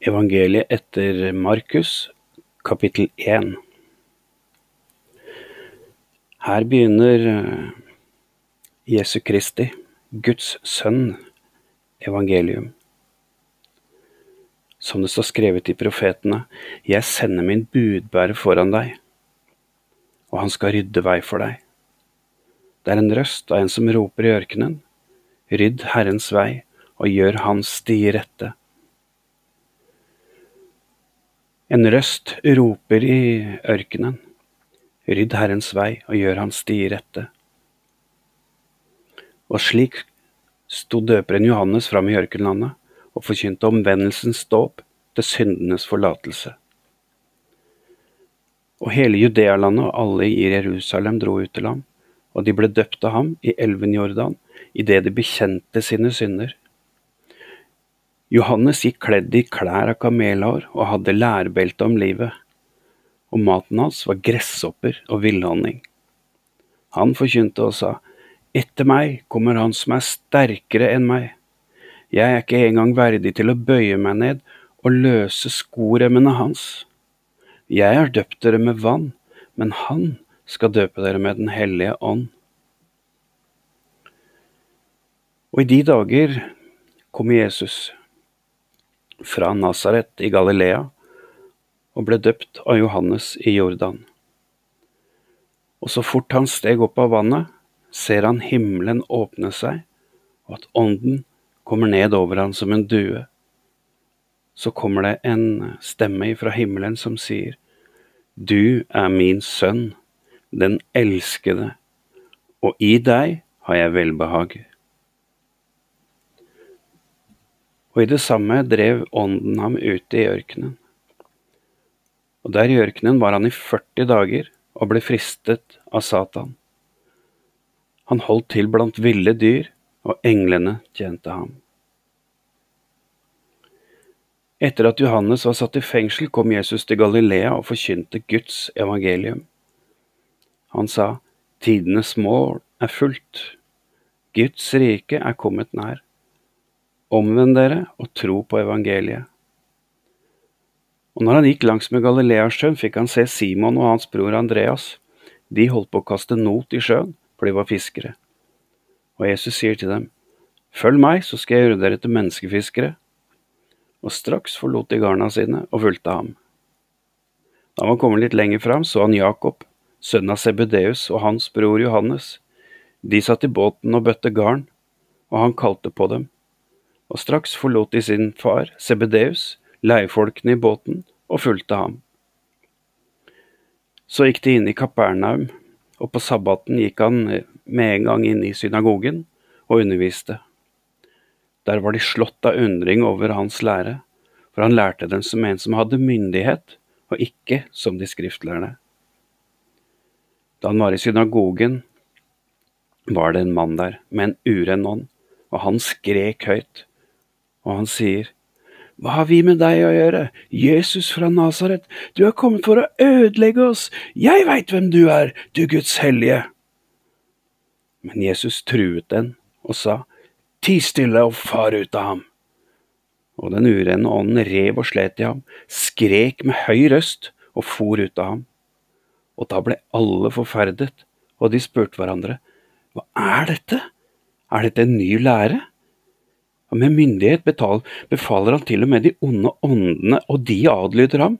Evangeliet etter Markus, kapittel 1. Her begynner eh, Jesu Kristi, Guds sønn, evangelium. Som det står skrevet i profetene, jeg sender min budbærer foran deg, og han skal rydde vei for deg. Det er en røst av en som roper i ørkenen, rydd Herrens vei og gjør hans sti rette. En røst roper i ørkenen, rydd Herrens vei og gjør hans sti rette. Og slik sto døperen Johannes fram i ørkenlandet og forkynte omvendelsens dåp til syndenes forlatelse. Og hele Judealandet og alle i Jerusalem dro ut til ham, og de ble døpt av ham i elven Jordan idet de bekjente sine synder. Johannes gikk kledd i klær av kamelhår og hadde lærbelte om livet, og maten hans var gresshopper og villhonning. Han forkynte og sa, Etter meg kommer han som er sterkere enn meg. Jeg er ikke engang verdig til å bøye meg ned og løse skoremmene hans. Jeg har døpt dere med vann, men han skal døpe dere med Den hellige ånd. Og i de dager kom Jesus fra Nasaret i Galilea og ble døpt av Johannes i Jordan. Og så fort han steg opp av vannet, ser han himmelen åpne seg, og at ånden kommer ned over han som en due. Så kommer det en stemme fra himmelen som sier, Du er min sønn, den elskede, og i deg har jeg velbehag. Og i det samme drev ånden ham ut i ørkenen. Og der i ørkenen var han i 40 dager og ble fristet av Satan. Han holdt til blant ville dyr, og englene tjente ham. Etter at Johannes var satt i fengsel, kom Jesus til Galilea og forkynte Guds evangelium. Han sa, Tidenes mål er fullt. Guds rike er kommet nær. Omvend dere og tro på evangeliet. Og når han gikk langs med Galileasjøen, fikk han se Simon og hans bror Andreas. De holdt på å kaste not i sjøen, for de var fiskere. Og Jesus sier til dem, Følg meg, så skal jeg gjøre dere til menneskefiskere. Og straks forlot de garna sine og fulgte ham. Da han var kommet litt lenger fram, så han Jakob, sønnen av Sebedeus, og hans bror Johannes. De satt i båten og bøtte garn, og han kalte på dem og straks forlot de sin far, Sebedeus, leiefolkene i båten, og fulgte ham. Så gikk de inn i Kapernaum, og på sabbaten gikk han med en gang inn i synagogen og underviste. Der var de slått av undring over hans lære, for han lærte dem som en som hadde myndighet, og ikke som de skriftlærde. Da han var i synagogen, var det en mann der med en uren ånd, og han skrek høyt og han sier, Hva har vi med deg å gjøre, Jesus fra Nasaret, du er kommet for å ødelegge oss, jeg veit hvem du er, du Guds hellige. Men Jesus truet den og sa, Ti stille og far ut av ham. Og den urene ånden rev og slet i ham, skrek med høy røst og for ut av ham. Og da ble alle forferdet, og de spurte hverandre, Hva er dette? Er dette en ny lære? Og med myndighet betal, befaler han til og med de onde åndene, og de adlyder ham.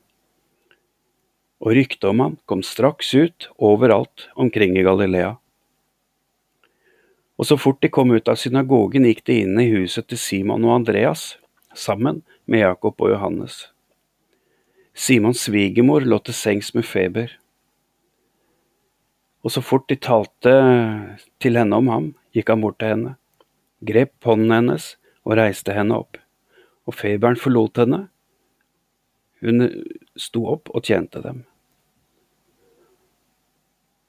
Og ryktet om ham kom straks ut overalt omkring i Galilea. Og så fort de kom ut av synagogen, gikk de inn i huset til Simon og Andreas, sammen med Jakob og Johannes. Simons svigermor lå til sengs med feber. Og så fort de talte til henne om ham, gikk han bort til henne, grep hånden hennes og reiste henne opp, og feberen forlot henne. Hun sto opp og tjente dem.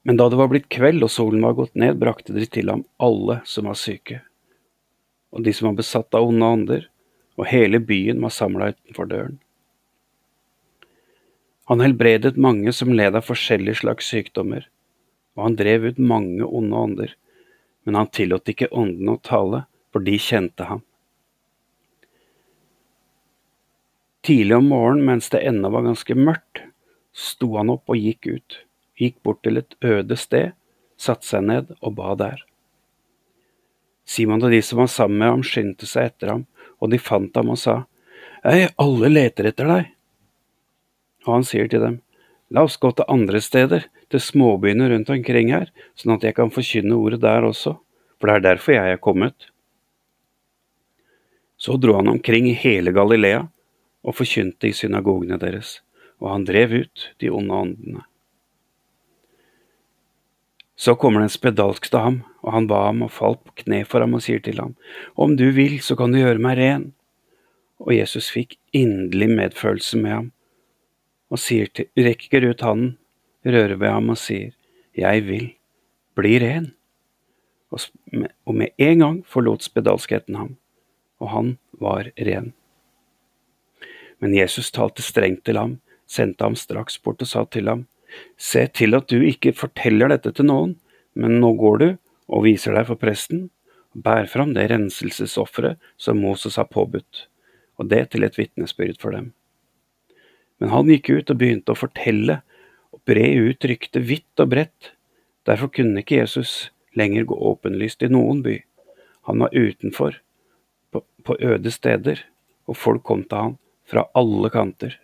Men da det var blitt kveld og solen var gått ned, brakte de til ham alle som var syke, og de som var besatt av onde ånder, og hele byen var samla utenfor døren. Han helbredet mange som led av forskjellige slags sykdommer, og han drev ut mange onde ånder, men han tillot ikke åndene å tale, for de kjente ham. Tidlig om morgenen, mens det ennå var ganske mørkt, sto han opp og gikk ut, gikk bort til et øde sted, satte seg ned og ba der. Simon og de som var sammen med ham, skyndte seg etter ham, og de fant ham og sa, Hei, alle leter etter deg. Og han sier til dem, La oss gå til andre steder, til småbyene rundt omkring her, sånn at jeg kan forkynne ordet der også, for det er derfor jeg er kommet. Så dro han omkring i hele Galilea og forkynte i synagogene deres, og han drev ut de onde åndene. Så kommer det en spedalsk til ham, og han ba ham og falt på kne for ham og sier til ham, Om du vil, så kan du gjøre meg ren. Og Jesus fikk inderlig medfølelse med ham, og til, rekker ut hånden, rører ved ham og sier, Jeg vil, bli ren. Og med en gang forlot spedalskheten ham, og han var ren. Men Jesus talte strengt til ham, sendte ham straks bort og sa til ham, Se til at du ikke forteller dette til noen, men nå går du og viser deg for presten, og bær fram det renselsesofferet som Moses har påbudt, og det til et vitnesbyrd for dem. Men han gikk ut og begynte å fortelle og bre ut ryktet vidt og bredt. Derfor kunne ikke Jesus lenger gå åpenlyst i noen by. Han var utenfor, på, på øde steder, og folk kom til han fra alle kanter.